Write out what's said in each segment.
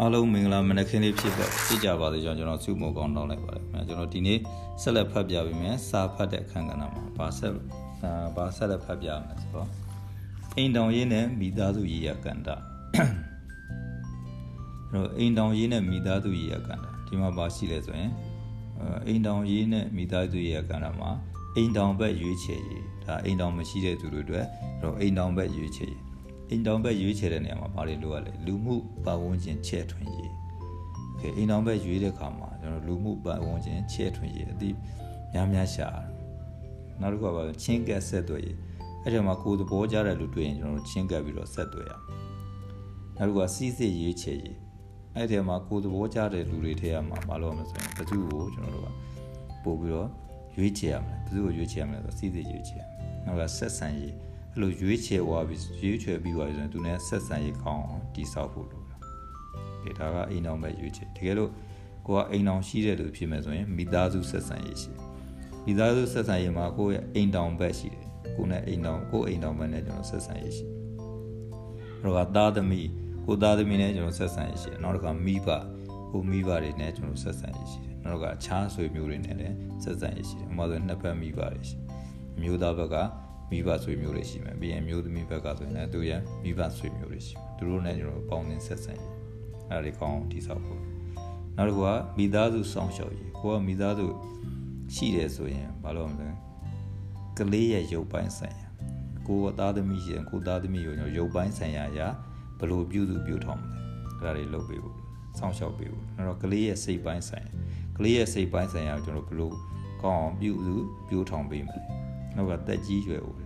အားလုံးမင်္ဂလာမနက်ခင်းလေးဖြစ်ပါဖြစ်ကြပါစေကျွန်တော်စုမောကောင်းတောင်းလိုက်ပါတယ်ခင်ဗျာကျွန်တော်ဒီနေ့ဆက်လက်ဖတ်ပြပေးမယ်စာဖတ်တဲ့အခန်းကဏ္ဍမှာဘာဆက်ဘာဆက်လက်ဖတ်ပြမလဲဆိုတော့အိမ်တောင်ရေးနဲ့မိသားစုရေးရကန္တာအဲ့တော့အိမ်တောင်ရေးနဲ့မိသားစုရေးရကန္တာဒီမှာဘာရှိလဲဆိုရင်အိမ်တောင်ရေးနဲ့မိသားစုရေးရကန္တာမှာအိမ်တောင်ဘက်ရွေးချယ်ရေးဒါအိမ်တောင်မရှိတဲ့သူတွေအတွက်အဲ့တော့အိမ်တောင်ဘက်ရွေးချယ်ရေး အိမ်တောင်ဘက်ရွေးချယ်တဲ့နေရာမှာဘာတွေလိုရလဲလူမှုပတ်ဝန်းကျင်ချဲ့ထွင်ရေးโอเคအိမ်တောင်ဘက်ရွေးတဲ့ခါမှာကျွန်တော်လူမှုပတ်ဝန်းကျင်ချဲ့ထွင်ရေးအတိများများရှာနောက်တစ်ခုကဘာလဲချင်းကက်ဆက်သွယ်ရေးအဲ့ဒီမှာကိုယ်သဘောကျတဲ့လူတွေ့ရင်ကျွန်တော်ချင်းကက်ပြီးတော့ဆက်သွယ်ရနောက်တစ်ခုကစီးစစ်ရေးချယ်ရေးအဲ့ဒီမှာကိုယ်သဘောကျတဲ့လူတွေထဲမှာမလုပ်မလို့ဆိုရင်ဘယ်သူ့ကိုကျွန်တော်တို့ကပို့ပြီးတော့ရွေးချယ်ရမယ်ဘယ်သူ့ကိုရွေးချယ်ရမလဲဆိုစီးစစ်ရွေးချယ်နောက်ကဆက်ဆံရေး အဲ့လိုရွေးချယ်သွားပြီးရွေးချယ်ပြီးသွားပြီဆိုရင်သူနဲ့ဆက်ဆံရေးကောင်းအောင်တိဆောက်ဖို့လိုတာဒီဒါကအိမ်အောင်ပဲရွေးချယ်တကယ်လို့ကိုကအိမ်အောင်ရှိတဲ့လူဖြစ်မယ်ဆိုရင်မိသားစုဆက်ဆံရေးရှိမိသားစုဆက်ဆံရေးမှာကိုရဲ့အိမ်တောင်ဘက်ရှိတယ်ကိုနဲ့အိမ်တောင်ကိုအိမ်တောင်ဘက်နဲ့ကျွန်တော်ဆက်ဆံရေးရှိတော့ကသားသမီးကိုသားသမီးနဲ့ကျွန်တော်ဆက်ဆံရေးရှိတယ်နောက်တစ်ခါမိဘကိုမိဘတွေနဲ့ကျွန်တော်ဆက်ဆံရေးရှိတယ်နောက်တစ်ခါအခြားဆွေမျိုးတွေနဲ့လည်းဆက်ဆံရေးရှိတယ်ဥပမာဆိုနှစ်ဖက်မိဘတွေရှိမျိုးသားဘက်က မိဘဆွေမျိုးတွေရှိမယ်ပြီးရင်မျိုးသမီးဘက်ကဆိုရင်လည်းသူရဲ့မိဘဆွေမျိုးတွေရှိမယ်သူတို့နဲ့ကျွန်တော်ပေါင်းသင်းဆက်ဆံရေးအဲ့ဒါတွေကောင်းတိဆောက်ဖို့နောက်တစ်ခုကမိသားစုစောင့်ရှောက်ရေးကိုကမိသားစုရှိတယ်ဆိုရင်ဘာလို့မလဲကလေးရဲ့ရုပ်ပိုင်းဆိုင်ရာကိုကသားသမီးရှိရင်ကိုသားသမီးကိုကျွန်တော်ရုပ်ပိုင်းဆိုင်ရာရာဘလို့ပြုစုပြုထောင်မလဲအဲ့ဒါတွေလုပ်ပေးဖို့စောင့်ရှောက်ပေးဖို့အဲ့တော့ကလေးရဲ့စိတ်ပိုင်းဆိုင်ရာကလေးရဲ့စိတ်ပိုင်းဆိုင်ရာကိုကျွန်တော်ဘလို့ကောင်းအောင်ပြုစုပြုထောင်ပေးမလဲ နောက်ကတက်ကြီးရွယ်ဦး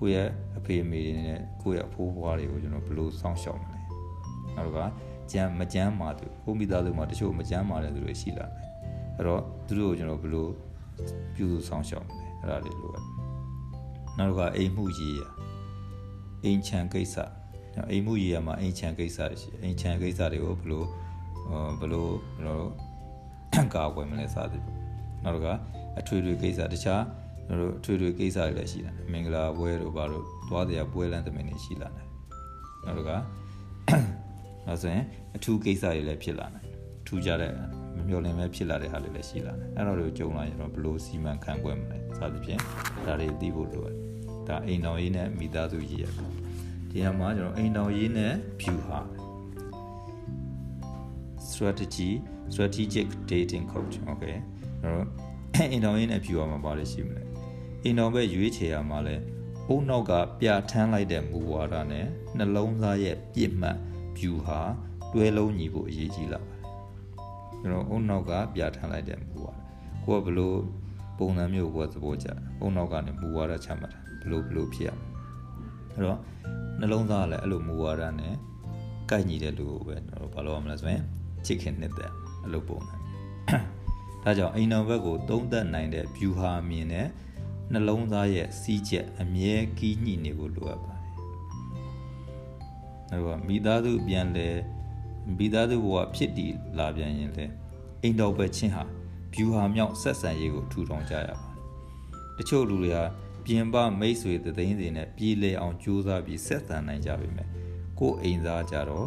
ကိုယ့်ရဲ့အဖေအမေတွေနဲ့ကိုယ့်ရဲ့အဖိုးဖွားတွေကိုကျွန်တော်ဘလို့စောင့်ရှောက်မလဲနောက်ကကြမ်းမကြမ်းမာသူကိုမိသားစုမှာတချို့မကြမ်းမာတဲ့သူတွေရှိလာတယ်အဲ့တော့သူတို့ကိုကျွန်တော်ဘလို့ပြုစုစောင့်ရှောက်မလဲအဲ့ဒါလေးလိုအပ်နောက်ကအိမ်မှုကြီးရအိမ်ချံကိစ္စအိမ်မှုကြီးရမှာအိမ်ချံကိစ္စတွေရှိအိမ်ချံကိစ္စတွေကိုဘလို့ဘလို့ဘလို့ကာကွယ်မလဲစသည်ပေါ့နောက်ကအထွေထွေကိစ္စတခြား တို့အထွေထွေကိစ္စတွေလည်းရှိလာတယ်မင်္ဂလာပွဲတို့ဘာတို့သွားတရားပွဲလမ်းသမင်တွေရှိလာတယ်နောက်တော့ကနောက်ဆိုရင်အထူးကိစ္စတွေလည်းဖြစ်လာတယ်ထူးကြတဲ့မမျှော်လင့်ပဲဖြစ်လာတဲ့ဟာတွေလည်းရှိလာတယ်အဲ့တော့တို့ကြုံလာရင်တော့ဘလို့စီမံခန့်ခွဲမလဲစသဖြင့်ဒါတွေသိဖို့လိုတယ်ဒါအိမ်တော်ရေးနဲ့မိသားစုရေးရပဲဒီနေရာမှာကျွန်တော်အိမ်တော်ရေးနဲ့ view ဟာ strategy strategic dating coach okay အဲ့တော့အိမ်တော်ရေးနဲ့ view မှာပါလို့ရှိမလဲ အိမ်တော်ဘက်ရွေးချယ်ရမှာလဲအုံနောက်ကပြထမ်းလိုက်တဲ့မူဝါဒနဲ့နှလုံးသားရဲ့ပြစ်မှတ် view ဟာတွဲလုံးညီဖို့အရေးကြီးလာပါတယ်ကျွန်တော်အုံနောက်ကပြထမ်းလိုက်တဲ့မူဝါဒကိုကဘလို့ပုံစံမျိုးကိုသဘောကျအုံနောက်ကနေမူဝါဒချမှတ်တာဘလို့ဘလို့ဖြစ်ရမှာအဲ့တော့နှလုံးသားလည်းအဲ့လိုမူဝါဒနဲ့ကိုက်ညီတဲ့လူကိုပဲကျွန်တော်ဘာလို့ရမလဲဆိုရင်ချစ်ခင်နှစ်သက်အဲ့လိုပုံစံဒါကြောင့်အိမ်တော်ဘက်ကိုသုံးသက်နိုင်တဲ့ view ဟာမြင်တဲ့ နှလုံးသားရဲ့စီးချက်အမြဲကီးညှိနေဖို့လိုအပ်ပါတယ်။အဲတော့မိသားစုပြန်လဲမိသားစုဘဝဖြစ်တည်လာပြန်ရင်လဲအိမ်တော်ပဲချင်းဟာဗျူဟာမြောက်ဆက်ဆံရေးကိုထူထောင်ကြရပါတယ်။တချို့လူတွေဟာပြင်ပမိတ်ဆွေသိန်းတွေနဲ့ပြည်လဲအောင်ကြိုးစားပြီးဆက်ဆံနိုင်ကြပေမဲ့ကိုယ်အိမ်သားကြတော့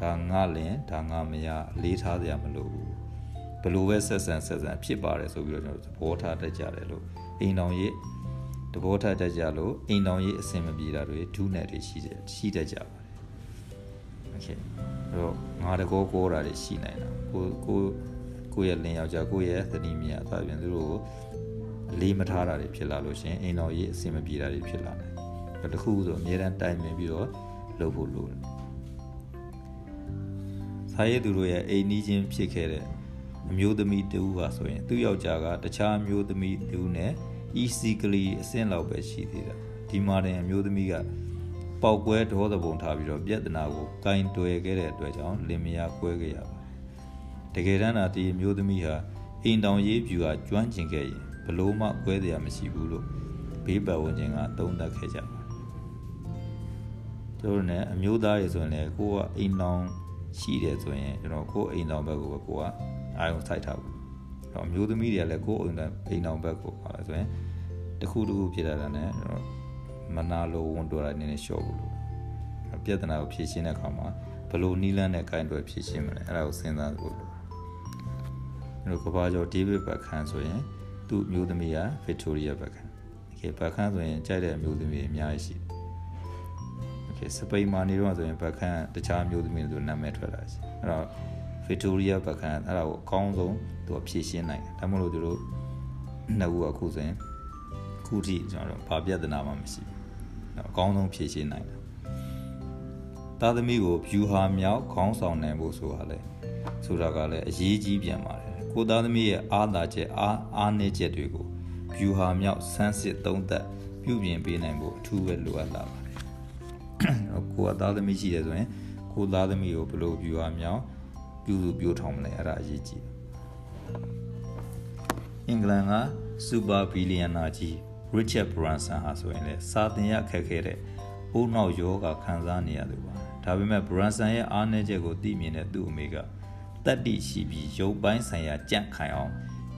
ဒါငါလင်ဒါငါမရလေးထားစရာမလိုဘူး။ဘလို့ပဲဆက်ဆံဆက်ဆံဖြစ်ပါတယ်ဆိုပြီးတော့ကျွန်တော်သဘောထားတတ်ကြတယ်လို့ အိမ်တော်ရေးတဘောထတတ်ကြလို့အိမ်တော်ရေးအဆင်မပြေတာတွေဒုနဲ့တွေရှိတယ်ရှိတတ်ကြပါတယ်โอเคအဲ့တော့ငါတကောကိုတာတွေရှိနိုင်တာကိုကိုကိုရဲ့လင်ယောက်ျားကိုရဲ့သတိမြတ်အသာပြန်သူတို့ကိုလေးမထားတာတွေဖြစ်လာလို့ရှင်အိမ်တော်ရေးအဆင်မပြေတာတွေဖြစ်လာတယ်တခုဆိုအများတန်းတိုင်ပင်ပြီးတော့လုပ်ဖို့လိုတယ်ဆာရဲသူတို့ရဲ့အိမ်နီးချင်းဖြစ်ခဲ့တဲ့အမျိုးသမီးတူဟာဆိုရင်သူ့ယောက်ျားကတခြားအမျိုးသမီးတူနဲ့ easily အဆင့်လောက်ပဲရှိသေးတာဒီမှာတင်အမျိုးသမီးကပေါက်ကွဲဒေါသပုံထားပြီးတော့ပြဿနာကိုကင်တွယ်ခဲ့တဲ့အတွက်ကြောင့်လင်မယားကွဲခဲ့ရပါတယ်တကယ်တမ်းသာဒီအမျိုးသမီးဟာအိမ်တောင်ရေးပြူဟာကျွမ်းကျင်ခဲ့ရင်ဘလို့မှကွဲတရားမရှိဘူးလို့ဘေးပတ်ဝန်းကျင်ကသုံးသပ်ခဲ့ကြပါတယ်တို့နဲ့အမျိုးသားတွေဆိုရင်လည်းကိုကအိမ်တောင်ရှိတယ်ဆိုရင်ကျွန်တော်ကိုအိမ်တောင်ဘက်ကိုပဲကိုကအာရုံစိုက်ထားဘူး တော့မျိုးသမီးတွေကလည်းကိုယ်အိမ်အိမ်အောင်ဘက်ကိုပါလဲဆိုရင်တခုတခုဖြစ်လာတာနဲ့မနာလိုဝန်တိုတာနည်းနည်းရှော့ဘူးလို့ပြဿနာကိုဖြေရှင်းတဲ့အခါမှာဘ ဘလို့နီးလန်းတဲ့ကိုင်းတွေဖြစ်ရှင်းမလဲအဲ့ဒါကိုစဉ်းစားဖို့လိုအဲ့တော့ကဘာကျော်ဒေးဗစ်ဘက်ခန်ဆိုရင်သူ့မျိုးသမီးကဗစ်တိုးရီယာဘက်ခန်โอเคဘက်ခန်ဆိုရင်ကြိုက်တဲ့မျိုးသမီးအများကြီးရှိโอเคစပိန်မှာနေတော့ဆိုရင်ဘက်ခန်တခြားမျိုးသမီးတွေနာမည်ထွက်လာရှိအဲ့တော့ ဗစ်တိုးရီယာဘက်ခန်အဲ့ဒါကိုအကောင်းဆုံးသူကဖြည့်ရှင်းနိုင်တယ်ဒါမှမဟုတ်သူတို့နှစ်ခုအခုဆိုရင်ခုထိကျွန်တော်တို့ဘာပြဿနာမှမရှိဘူးအကောင်းဆုံးဖြည့်ရှင်းနိုင်တယ်သားသမီးကိုဖြူဟာမြောက်ခေါင်းဆောင်နိုင်ဖို့ဆိုတာလေဆိုတာကလည်းအရေးကြီးပြန်ပါတယ်ကိုသားသမီးရဲ့အားသာချက်အားအားနည်းချက်တွေကိုဖြူဟာမြောက်ဆန်းစစ်သုံးသပ်ပြုပြင်ပေးနိုင်ဖို့အထူးပဲလိုအပ်လာပါတယ်ကိုကသားသမီးရှိတယ်ဆိုရင်ကိုသားသမီးကိုဘယ်လိုဖြူဟာမြောက် ပြုစုပြောထောင်မလဲအဲ့ဒါအရေးကြီးတယ်အင်္ဂလန်ကစူပါဘီလီယံနာကြီး Richard Branson ဟာဆိုရင်လေစာတင်ရခက်ခဲတဲ့အိုးနောက်ယောဂခံစားနေရသူပါဒါပေမဲ့ Branson ရဲ့အားနည်းချက်ကိုသိမြင်တဲ့သူ့အမေကတတ္တိရှိပြီးရုပ်ပိုင်းဆိုင်ရာကြန့်ခိုင်အောင်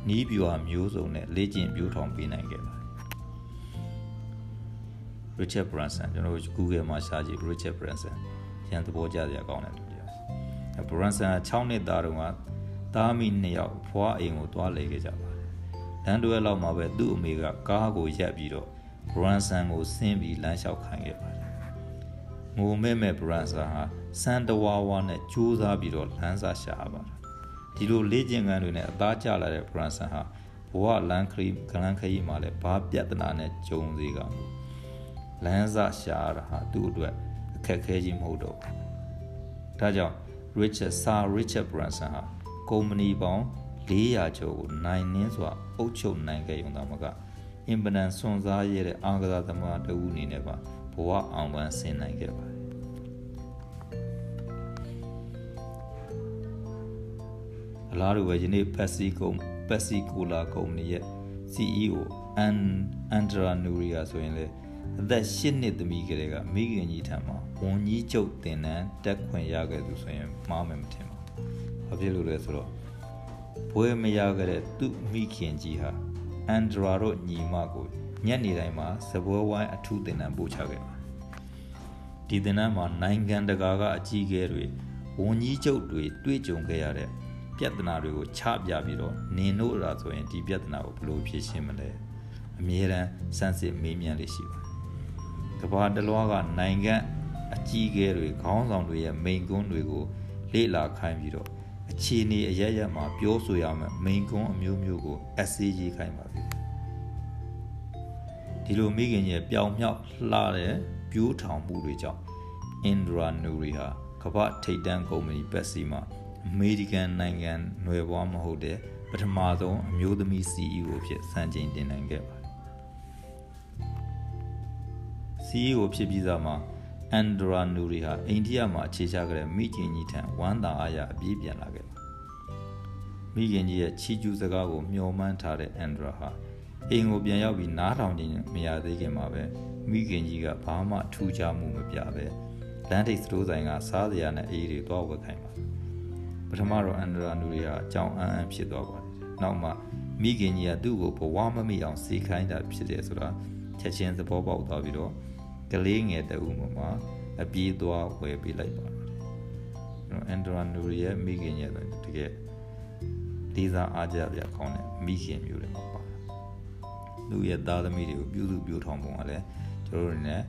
နီးပြူဟာမျိုးစုံနဲ့လေ့ကျင့်ပြိုးထောင်ပေးနိုင်ခဲ့ပါတယ် Richard Branson ကျွန်တော်တို့ Google မှာရှာကြည့် Richard Branson ရန်သဘောကျစရာကောင်းတဲ့သူ တရား Branson 6နှစ်သားတုန်းကသားမိ2ယောက်ဖွားအိမ်ကိုတွားလေခဲ့ကြပါတယ်လမ်းတွဲလောက်မှာပဲသူ့အမေကကားကိုရက်ပြီးတော့ Branson ကိုဆင်းပြီးလမ်းလျှောက်ခိုင်းခဲ့ပါတယ်ငိုမဲ့မဲ့ Branson ဟာစံတဝါဝါနဲ့ကြိုးစားပြီးတော့လမ်းစာရှာပါတယ်ဒီလိုလေ့ကျင့်ခန်းတွေနဲ့အသားကျလာတဲ့ Branson ဟာဘဝလမ်းခရီးကလန်းခရီးမှာလည်းဘာပြဿနာနဲ့ကြုံစေကမှုလမ်းစာရှာတာဟာသူ့အတွက်အခက်ခဲကြီးမဟုတ်တော့ဘူးဒါကြောင့် Richard Sir Richard Branson ဟာကုမ္ပဏီပေါင်း400ကျော်ကိုနိုင်နှင်းစွာအုပ်ချုပ်နိုင်ခဲ့ရုံသာမကအင်ပနန်စွန်စားရတဲ့အာကစားသမားတဦးအနေနဲ့ပါဘဝအောင်ပန်းဆင်နိုင်ခဲ့ပါတယ်အလားတူပဲယနေ့ Pepsi ကုမ္ပ Pepsi Cola ကုမ္ပဏီရဲ့ CEO အန်အန်ဒရာနူရီယာဆိုရင်လေ အသက်၈နှစ်သမီးကလေးကမိခင်ကြီးထံမှာဝန်ကြီးချုပ်တင်နန်းတက်ခွင့်ရခဲ့သူဆိုရင်မှားမယ်မထင်ပါဘူး။ဘာဖြစ်လို့လဲဆိုတော့ဘွေမရခဲ့တဲ့သူ့မိခင်ကြီးဟာအန်ဒရာတို့ညီမကိုညနေတိုင်းမှာစပွဲဝိုင်းအထူးတင်နန်းပို့ချခဲ့ပါတယ်။ဒီတင်နန်းမှာနိုင်ငံတကာကအကြီးအကဲတွေဝန်ကြီးချုပ်တွေတွေ့ကြုံခဲ့ရတဲ့ပြဿနာတွေကိုချပြပြီးတော့နင်တို့ရာဆိုရင်ဒီပြဿနာကိုဘယ်လိုဖြေရှင်းမလဲအမြဲတမ်းစမ်းစစ်မေးမြန်းလေးရှိပါတယ် ကဘာတလွားကနိုင်ငံအကြီးအကဲတွေခေါင်းဆောင်တွေရဲ့မိန်ကွန်းတွေကိုလေ့လာခိုင်းပြီးတော့အခြေအနေအရရက်မှာပြောဆိုရမယ်မိန်ကွန်းအမျိုးမျိုးကို essay ရေးခိုင်းပါပြီဒီလိုမိခင်ရဲ့ပျောင်မြောက်လှတဲ့ပြိုးထောင်မှုတွေကြောင့်အင်ဒရာနူရီဟာကမ္ဘာထိပ်တန်းကုမ္ပဏီပက်စီမှာအမေရိကန်နိုင်ငံຫນွယ်ပွားမဟုတ်တဲ့ပထမဆုံးအမျိုးသမီး CEO ဖြစ်စံချိန်တင်နိုင်ခဲ့ပါ CEO ဖြစ်ပြီးသားမှာအန်ဒရာနူရီဟာအိန္ဒိယမှာအခြေချခဲ့တဲ့မိခင်ကြီးထံဝမ်းသာအားရအပြေးပြန်လာခဲ့ပါမိခင်ကြီးရဲ့ချီကျူးစကားကိုမျှော်မှန်းထားတဲ့အန်ဒရာဟာအိမ်ကိုပြန်ရောက်ပြီးနားထောင်ခြင်းမရသေးခင်မှာပဲမိခင်ကြီးကဘာမှထူးခြားမှုမပြပဲလမ်းထိပ်စတိုးဆိုင်ကစားစရာနဲ့အေးတွေတွားဝက်ခိုင်းပါပထမတော့အန်ဒရာနူရီဟာအကြောင်းအန်းအန်းဖြစ်သွားပါတယ်နောက်မှမိခင်ကြီးကသူ့ကိုဘဝမမိအောင်စီခိုင်းတာဖြစ်တယ်ဆိုတာချက်ချင်းသဘောပေါက်သွားပြီးတော့ ကလေးငယ်တဦးမှာအပြေးသွားဝယ်ပေးလိုက်ပါတယ်။အန်ဒရာနူရီရဲ့မိခင်ရဲ့တကယ်လေးစားအားကြပြကောင်းတဲ့မိခင်မျိုးတွေမှာပါတယ်။သူ့ရဲ့သားသမီးတွေကိုပြုစုပြောထောင်ပုံကလည်းကျွန်တော်တို့နဲ့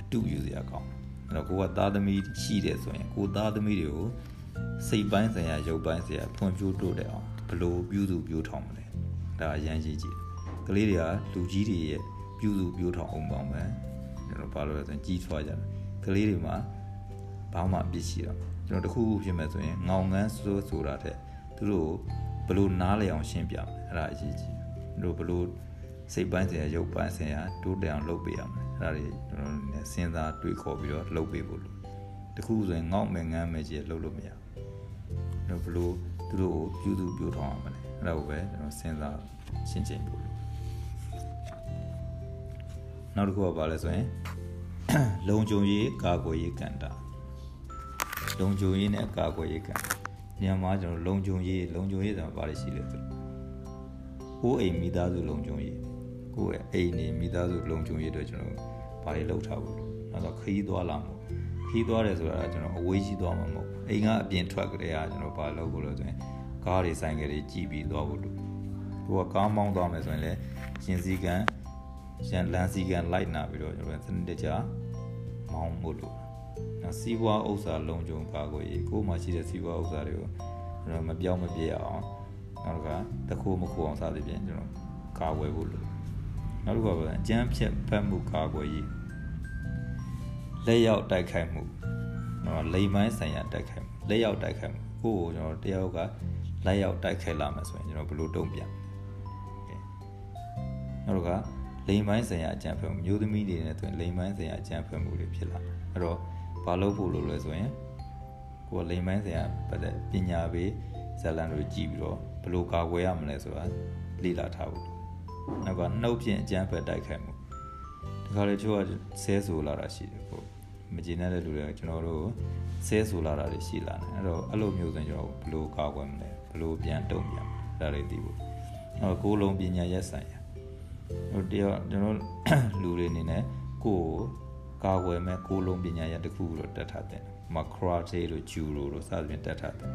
အတူယူစရာကောင်းတယ်။အဲ့တော့ကိုကသားသမီးရှိတယ်ဆိုရင်ကိုသားသမီးတွေကိုစိတ်ပိုင်းဆိုင်ရာရုပ်ပိုင်းဆိုင်ရာဖွံ့ဖြိုးတိုးတက်အောင်ဘလို့ပြုစုပြောထောင်မလဲ။ဒါအရန်ကြီးကြီး။ကလေးတွေကလူကြီးတွေရဲ့ပြုစုပြောထောင်အောင်ပါမယ်။ ကျွန်တော်ဘာလို့လဲဆိုရင်ကြီးထွားကြတယ်ကလေးတွေမှာဘာမှအပြစ်ရှိတော့ကျွန်တော်တခုခုဖြစ်မဲ့ဆိုရင်ငောင်ငန်းစိုးဆိုတာတဲ့သူတို့ဘလို့နားလည်အောင်ရှင်းပြမယ်အဲ့ဒါအရေးကြီးသူတို့ဘလို့စိတ်ပိုင်းဆိုင်ရာရုပ်ပိုင်းဆိုင်ရာတိုးတက်အောင်လုပ်ပေးရမယ်အဲ့ဒါတွေကျွန်တော်တို့စဉ်းစားတွေးခေါ်ပြီးတော့လုပ်ပေးဖို့လို့တခုဆိုရင်ငေါ့မယ်ငန်းမယ်ကြီးလုပ်လို့မရဘူးဘလို့သူတို့ကိုပြုစုပြောထောင်ရမယ်အဲ့ဒါကိုပဲကျွန်တော်စဉ်းစားရှင်းချင်းဖို့လို့ နောက်တစ်ခုကဘာလဲဆိုရင်လုံခြုံရေးကာကွယ်ရေးကဏ္ဍလုံခြုံရေးနဲ့ကာကွယ်ရေးကဏ္ဍညမှာကျွန်တော်လုံခြုံရေးလုံခြုံရေးဆိုတာဘာလဲရှိလဲဆိုကိုယ်အိမ်မိသားစုလုံခြုံရေးကိုယ့်ရဲ့အိမ်နေမိသားစုလုံခြုံရေးအတွက်ကျွန်တော်ဘာတွေလုပ်ထားဘူးနောက်တော့ခရီးသွားလာမှုခီးသွားတယ်ဆိုတာကျွန်တော်အဝေးကြီးသွားမှာမဟုတ်အိမ်ကအပြင်ထွက်ကြတဲ့ကကျွန်တော်ဘာလုပ်ဖို့လဲဆိုရင်ကားတွေဆိုင်ကလေးကြည်ပြီးသွားဖို့လို့သူကကားမောင်းသွားမယ်ဆိုရင်လည်းရှင်စည်းကံ ရန်လန်စည်းကံလိုက်နာပြီးတော့ကျွန်တော်စနစ်တကျမောင်းဖို့လို့နော်စီးပွားဥစ္စာလုံခြုံကာကွယ်ရေးကိုယ်မှရှိတဲ့စီးပွားဥစ္စာတွေကိုကျွန်တော်မပြောင်းမပြည့်အောင်နောက်ကတခိုးမခိုးအောင်စသဖြင့်ကျွန်တော်ကာကွယ်ဖို့လို့နောက်တစ်ခုကအကျန်းဖြတ်ဖတ်မှုကာကွယ်ရေးလက်ရောက်တိုက်ခိုက်မှုနော်လိမ်မိုင်းဆိုင်ရာတိုက်ခိုက်မှုလက်ရောက်တိုက်ခိုက်မှုကိုကိုကျွန်တော်တယောက်ကလက်ရောက်တိုက်ခိုက်လာမယ်ဆိုရင်ကျွန်တော်ဘယ်လိုတုံ့ပြန်နောက်တစ်ခါ လိမ်မိုင်းဆိုင်ရာအကြံဖက်မှုမျိုးသမီးတွေနဲ့ဆိုရင်လိမ်မိုင်းဆိုင်ရာအကြံဖက်မှုတွေဖြစ်လာတယ်အဲ့တော့ဘာလုပ်ဖို့လို့လဲဆိုရင်ကိုယ်လိမ်မိုင်းဆိုင်ရာပတ်သက်ပညာပေးဇာလန်တွေကြည့်ပြီးတော့ဘယ်လိုကာကွယ်ရမလဲဆိုတာလေ့လာထားဖို့နောက်ကနှုတ်ဖြင့်အကြံဖက်တိုက်ခိုက်မှုဒီခါလေချို့ကဆဲဆိုလာတာရှိတယ်ကိုမကျေနပ်တဲ့လူတွေကျွန်တော်တို့ဆဲဆိုလာတာတွေရှိလာတယ်အဲ့တော့အဲ့လိုမျိုးဆိုရင်ကျွန်တော်ဘယ်လိုကာကွယ်မလဲဘယ်လိုပြန်တုံ့ပြန်ဒါတွေသိဖို့အဲ့ကိုလုံးပညာရက်ဆိုင်ရာ ဟိုတယောက်ကျွန်တော်လူတွေအနေနဲ့ကိုယ်ကာကွယ်မဲ့ကိုလုံးပညာရက်တစ်ခုလို့တက်ထားတယ်မခရာတေတို့ဂျူရိုတို့စသဖြင့်တက်ထားတယ်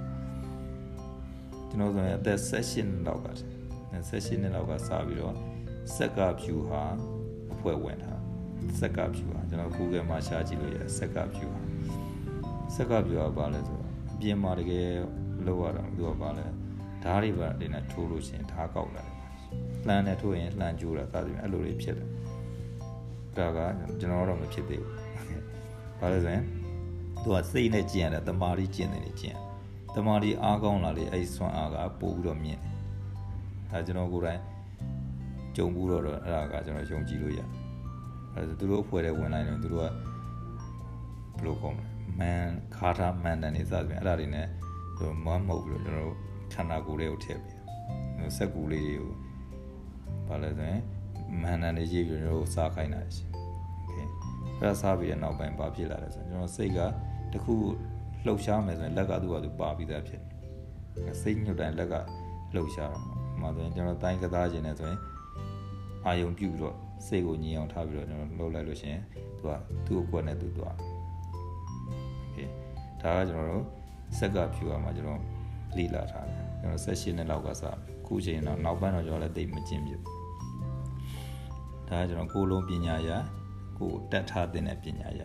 ကျွန်တော်ဆိုရင်အသက်16လောက်က16နှစ်လောက်ကစပြီးတော့စက်ကဖြူဟာအဖွဲ့ဝင်တာစက်ကဖြူဟာကျွန်တော် Google မှာရှာကြည့်လို့ရတယ်စက်ကဖြူဟာစက်ကဖြူဟာဘာလဲဆိုတော့အပြင်မှာတကယ်လောက်ရတာသူကဘာလဲဓားတွေပါနေနဲ့ထိုးလို့ရှိရင်ဓားကောက်လာတယ် လှမ်းနဲ့ထိုးရင်လှမ်းကျိုးတာစသဖြင့်အဲ့လိုလေးဖြစ်တယ်ဒါကကျွန်တော်တော့မဖြစ်သေးဘူးဘာလဲဆိုရင်သူကစိတ်နဲ့ကျင်ရတယ်တမာရီကျင်တယ်ကျင်တမာရီအားကောင်းလာလေအဲ့ဆွမ်းအားကပို့ပြီးတော့မြင့်တယ်ဒါကျွန်တော်ကိုယ်တိုင်ကြုံဘူးတော့အဲ့ဒါကကျွန်တော်ယုံကြည်လို့ရတယ်အဲဒါသူတို့အဖွဲ့ထဲဝင်လိုက်တယ်သူတို့ကဘယ်လိုကောင်းလဲမန်ခါထားမန်တန်နေစသဖြင့်အဲ့ဒါတွေနဲ့မမဟုတ်ဘူးလို့ကျွန်တော်တို့ခန္ဓာကိုယ်လေးကိုထည့်ပြီးစက်ကူလေးတွေကို ဘာလဲဆိုရင်မန်တန်တွေရေးပြီးကျွန်တော်တို့စားခိုင်းတာရှိโอเคအဲ့ဒါစားပြီးတဲ့နောက်ပိုင်းဘာဖြစ်လာလဲဆိုရင်ကျွန်တော်စိတ်ကတခုလှုပ်ရှားမယ်ဆိုရင်လက်ကသူ့ဟာသူပါပြီးသားဖြစ်စိတ်ညှို့တိုင်းလက်ကလှုပ်ရှားတော့မှာဆိုရင်ကျွန်တော်တိုင်းကစားခြင်းနဲ့ဆိုရင်အာယုံပြုပြီးတော့စိတ်ကိုညီအောင်ထားပြီးတော့ကျွန်တော်လှုပ်လိုက်လို့ရှိရင်သူကသူ့ကိုယ်နဲ့သူသွားโอเคဒါကကျွန်တော်တို့စက်ကဖြူရမှာကျွန်တော်လေ့လာထားတယ်ကျွန်တော်ဆက်ရှင်းတဲ့လောက်ကစခုချိန်တော့နောက်ပိုင်းတော့ကျွန်တော်လည်းတိတ်မကျင့်ပြ ဒါကကျွန်တော်ကိုလုံးပညာရကိုတက်ထားတဲ့ပညာရ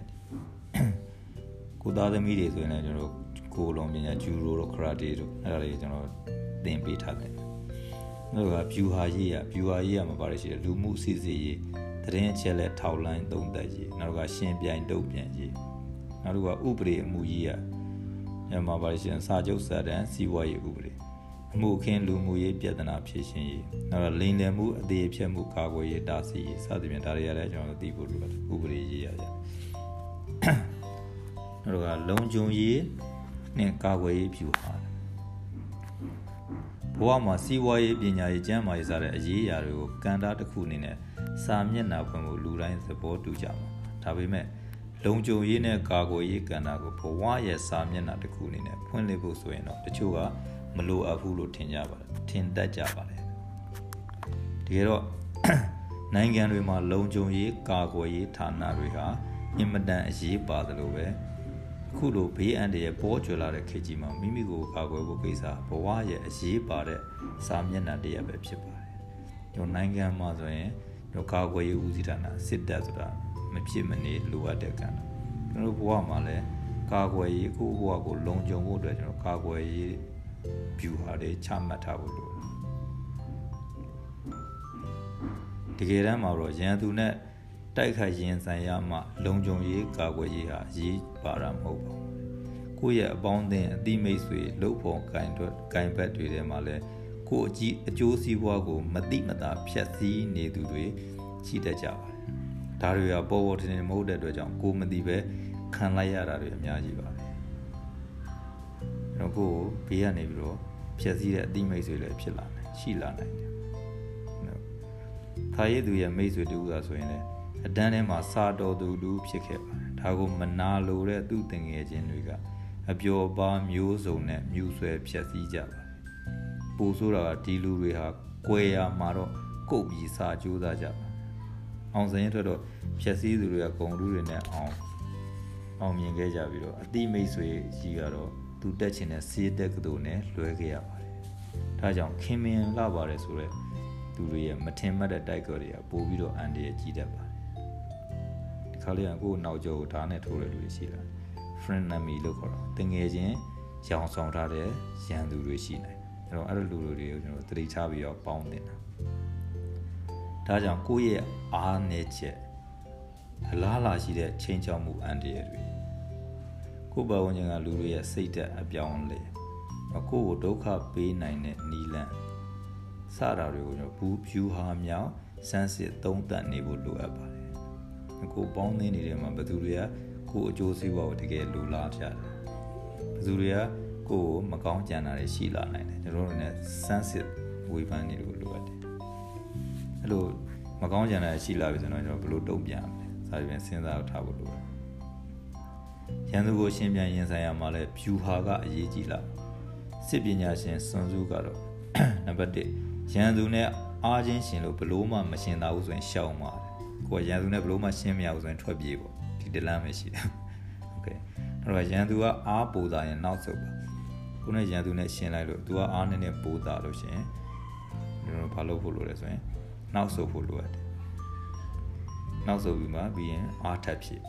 ကိုသားသမီးတွေဆိုရင်လည်းကျွန်တော်ကိုလုံးပညာဂျူရိုတို့ခရာတေတို့အဲ့ဒါတွေကျွန်တော်သင်ပေးထားတယ်နောက်ကဗျူဟာရေးရဗျူဟာရေးရမှာပါတယ်ရှိတယ်လူမှုစီစီရေးတရင်အချက်လက်ထောက်လိုင်းသုံးသက်ရေးနောက်ကရှင်ပြိုင်တုတ်ပြန်ရေးနောက်တစ်ခုကဥပဒေအမှုရေးရညမှာပါတယ်ရှိတယ်စာချုပ်စာတမ်းစီးပွားရေးဥပဒေ အမှုခင်းလူမှုရေးပြဿနာဖြေရှင်းရေးနောက်တော့လိန်လည်မှုအသေးဖြတ်မှုကာကွယ်ရေးတားဆီးရေးစသဖြင့်ဒါတွေရတယ်ကျွန်တော်သိဖို့လိုတယ်ဥပဒေရေးရကြနောက်တော့လုံခြုံရေးနဲ့ကာကွယ်ရေးဖြူဟာဘဝမှာစီးပွားရေးပညာရေးကျန်းမာရေးစတဲ့အရေးအရာတွေကိုကဏ္ဍတစ်ခုအနေနဲ့စာမျက်နှာဖွင့်ဖို့လူတိုင်းသဘောတူကြမှာဒါပေမဲ့လုံခြုံရေးနဲ့ကာကွယ်ရေးကဏ္ဍကိုဘဝရဲ့စာမျက်နှာတစ်ခုအနေနဲ့ဖွင့်လှစ်ဖို့ဆိုရင်တော့တချို့က မလိုအပ်ဘူးလို့ထင်ကြပါတယ်ထင်တတ်ကြပါတယ်တကယ်တော့နိုင်ငံတွေမှာလုံခြုံရေးကာကွယ်ရေးဌာနတွေဟာအင်မတန်အရေးပါတယ်လို့ပဲအခုလိုဘေးအန္တရာယ်ပေါ်ကျွလာတဲ့ခေတ်ကြီးမှာမိမိကိုကာကွယ်ဖို့ကိစ္စဘဝရဲ့အရေးပါတဲ့စာမျက်နှာတရက်ပဲဖြစ်ပါတယ်။ကျွန်တော်နိုင်ငံမှာဆိုရင်ကျွန်တော်ကာကွယ်ရေးဦးစီးဌာနစစ်တပ်ဆိုတာမဖြစ်မနေလိုအပ်တဲ့ကံ။ကျွန်တော်ဘဝမှာလည်းကာကွယ်ရေးကိုဘဝကိုလုံခြုံဖို့အတွက်ကျွန်တော်ကာကွယ်ရေး view ဟာတွေချမှတ်ထားဖို့လိုတယ်။တကယ်တမ်းမှာတော့ရန်သူနဲ့တိုက်ခိုက်ရင်ဆိုင်ရမှလုံခြုံရေးကာကွယ်ရေးဟာအရေးပါတာမဟုတ်ပါဘူး။ကိုယ့်ရဲ့အပေါင်းအသင်းအသီးမိတ်ဆွေလှုပ်ဖော်ကင်တော့ကင်ဘက်တွေထဲမှာလဲကိုယ့်အကြီးအကျိုးစီးပွားကိုမတိမတာဖြတ်စည်းနေသူတွေရှိတတ်ကြပါတယ်။ဒါတွေကပေါ်ပေါ်ထင်ထင်မဟုတ်တဲ့အတွက်ကြောင့်ကိုမသိပဲခံလိုက်ရတာတွေအများကြီးပါ တယ်။အဲ့တော့ကိုဘေးကနေပြီးတော့ဖြတ်စည်းတဲ့အသီးမိတ်ဆွေလည်းဖြစ်လာနိုင်ရှိလာနိုင်တယ်။ခါရည်သူရဲ့မိတ်ဆွေတူကဆိုရင်လည်းအတန်းထဲမှာစာတော်သူတူဖြစ်ခဲ့ပါတယ်ဒါကိုမနာလိုတဲ့သူ့တငယ်ချင်းတွေကအပျော်ပါမျိုးစုံနဲ့မြူဆွဲဖြက်စီးကြပါတယ်ပူဆိုးတာကဒီလူတွေဟာကွယ်ရမှာတော့ကုတ်ပြီးစာကြိုးစားကြပါအောင်စရင်ထွက်တော့ဖြက်စီးသူတွေကဂုံလူတွေနဲ့အောင်မအောင်မြင်ခဲ့ကြပြီးတော့အတိမိတ်ဆွေကြီးကတော့ သူတက်ချင်တဲ့စေးတက်ကတူနဲ့လွဲခဲ့ရပါတယ်။ဒါကြောင့်ခင်မင်လာပါတယ်ဆိုတော့သူတွေရဲ့မထင်မှတ်တဲ့တိုက်ကော်တွေကပို့ပြီးတော့အန်ဒီရဲ့ကြီးတတ်ပါတယ်။ဒီခါလေးကကိုယ်နောက်ကျောကိုဓာတ်နဲ့ထိုးရလို့ရှိလာတယ်။ friend enemy လို့ခေါ်တော့တငယ်ချင်းရောင်ဆောင်ထားတဲ့ရန်သူတွေရှိနေတယ်။အဲ့တော့အဲ့လိုလူတွေကိုကျွန်တော်သတိထားပြီးတော့ပေါင်းတင်တာ။ဒါကြောင့်ကိုယ့်ရဲ့အားနည်းချက်အလားလာရှိတဲ့ချိန်ချောက်မှုအန်ဒီရဲ့တွေ ကိုယ်ဘဝဉာဏ်ကလူတွေရဲ့စိတ်သက်အပြောင်းလဲကိုယ့်ကိုဒုက္ခပေးနိုင်တဲ့နီလန်စတာတွေကိုကျွန်တော်ဘူးဖြူဟာမြောင်စမ်းစစ်သုံးသပ်နေဖို့လိုအပ်ပါတယ်ကိုပေါင်းသင်းနေတဲ့မှာဘသူတွေကကိုအကျိုးစီးပွားကိုတကယ်လိုလားကြတယ်ဘသူတွေကကိုကိုမကောင်းကြံတာတွေရှိလာနိုင်တယ်ကျွန်တော်တို့လည်းစမ်းစစ်ဝေဖန်နေလို့လိုအပ်တယ်အဲ့လိုမကောင်းကြံတာရှိလာပြီဆိုတော့ကျွန်တော်ဘယ်လိုတုံ့ပြန်မလဲစာပြန်စဉ်းစားထားဖို့လိုတယ် ရန်သူကိုရှင်းပြန်ရင်ဆိုင်ရမှာလဲဖြူဟာကအရေးကြီးလာစစ်ပညာရှင်စွန်စုကတော့နံပါတ်1ရန်သူနဲ့အားချင်းရှင်လို့ဘလို့မှမရှင်သာဘူးဆိုရင်ရှောင်ပါတယ်ကိုကရန်သူနဲ့ဘလို့မှရှင်းမရဘူးဆိုရင်ထွက်ပြေးပေါ့ဒီတလမ်းပဲရှိတယ်โอเคအဲ့တော့ရန်သူကအားပူတာရင်နောက်ဆုတ်ပါကိုနဲ့ရန်သူနဲ့ရှင်းလိုက်လို့သူကအားနဲ့နဲ့ပူတာလို့ရှင်ကျွန်တော်ဘာလုပ်ဖို့လိုလဲဆိုရင်နောက်ဆုတ်ဖို့လိုရတယ်နောက်ဆုတ်ပြီးမှပြီးရင်အားထပ်ဖြစ်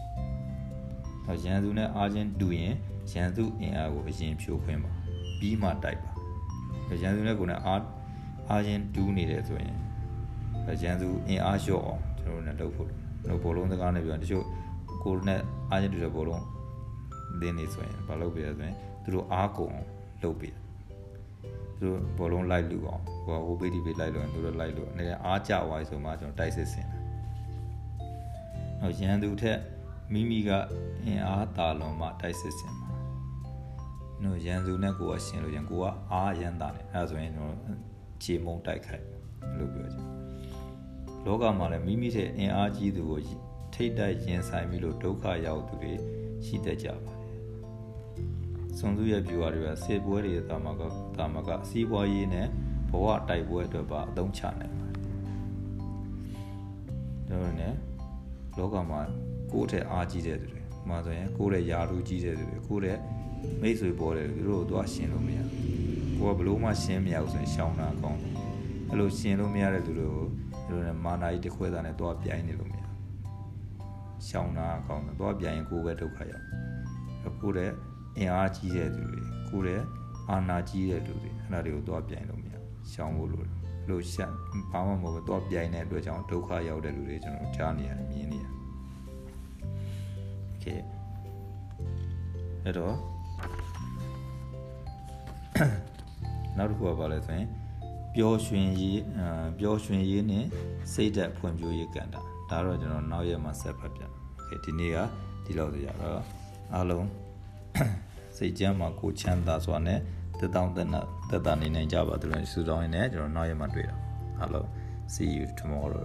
တော့ရန်သူနဲ့အားချင်းတူရင်ရန်သူအင်အားကိုအရင်ဖြိုးခွင်းပါပြီးမှတိုက်ပါရန်သူနဲ့ကိုယ်နဲ့အားအားချင်းတူးနေတယ်ဆိုရင်ရန်သူအင်အားလျှော့အောင်ကျွန်တော်တို့လည်းလုပ်ဖို့လို့ဘောလုံးစကားနဲ့ပြောတချို့ကိုယ်နဲ့အားချင်းတူတဲ့ဘောလုံးလင်းနေဆိုရင်ဘာလုပ်ပြရဆိုရင်သူတို့အားကုန်လုပ်ပြသူတို့ဘောလုံးလိုက်လူအောင်ဟိုဟိုဘေးဒီဘေးလိုက်လို့သူတို့လိုက်လို့အနေနဲ့အားကြသွားပြီဆိုမှကျွန်တော်တိုက်စစ်ဆင်တာ။ဟောရန်သူထက် မိမိကအင်အားတာလွန်မှတိုက်စစ်ဆင်မှာနော်ရန်သူနဲ့ကိုကရှင်လို့ရန်ကိုကအားရန်တာနဲ့အဲဒါဆိုရင်ကျွန်တော်ခြေမုံတိုက်ခိုက်လို့ပြောချင်လောကမှာလည်းမိမိရဲ့အင်အားကြီးသူကိုထိတ်တိုက်ရင်ဆိုင်ပြီးလို့ဒုက္ခရောက်သူတွေရှိတတ်ကြပါတယ်စွန်စုရဲ့ viewer တွေကစေပွဲတွေတာမကတာမကစီးပွားရေးနဲ့ဘဝတိုက်ပွဲအတွက်ပါအသုံးချနိုင်ပါတယ်ဒါနဲ့လောကမှာ ကိုယ့်ထက်အားကြီးတဲ့သူတွေမှာဆိုရင်ကိုယ့်ရဲ့ယာရုကြီးတဲ့သူတွေကိုယ့်ရဲ့မိတ်ဆွေပေါ်တယ်သူတို့တော့ရှင်းလို့မရကိုကဘလို့မှရှင်းမရဘူးဆိုရင်ရှောင်းတာအကောင်းတယ်အဲ့လိုရှင်းလို့မရတဲ့သူတွေကိုသူတို့နဲ့မာနာကြီးတစ်ခွဲသားနဲ့တော့ပြိုင်နေလို့မရရှောင်းတာအကောင်းတယ်တော့ပြိုင်ရင်ကိုယ်ပဲဒုက္ခရောက်ကိုယ့်ရဲ့အင်အားကြီးတဲ့သူတွေကိုယ့်ရဲ့အာနာကြီးတဲ့သူတွေအဲ့ဒါတွေကိုတော့ပြိုင်လို့မရရှောင်းဖို့လိုတယ်လို့ရှက်ဘာမှမဟုတ်ဘူးတော့ပြိုင်တဲ့အတွက်ကြောင့်ဒုက္ခရောက်တဲ့လူတွေကျွန်တော်ကြားနေရတယ်မြင်နေရ တယ်ကဲအဲ့တော့နောက်တစ်ခုကဘာလဲဆိုရင်ပျော်ရွှင်ရေးအာပျော်ရွှင်ရေးနဲ့စိတ်ဓာတ်ဖွံ့ဖြိုးရေးကဏ္ဍဒါတော့ကျွန်တော်နောက်ရက်မှာဆက်ဖတ်ပြโอเคဒီနေ့ကဒီလောက်ဆိုရတော့အားလုံးစိတ်ကြမ်းမှာကိုချမ်းသာစွာနဲ့တက်တောင်းတက်နာတက်တာနေနိုင်ကြပါသလိုဆုတောင်းရင်းနဲ့ကျွန်တော်နောက်ရက်မှာတွေ့တာအားလုံး see you tomorrow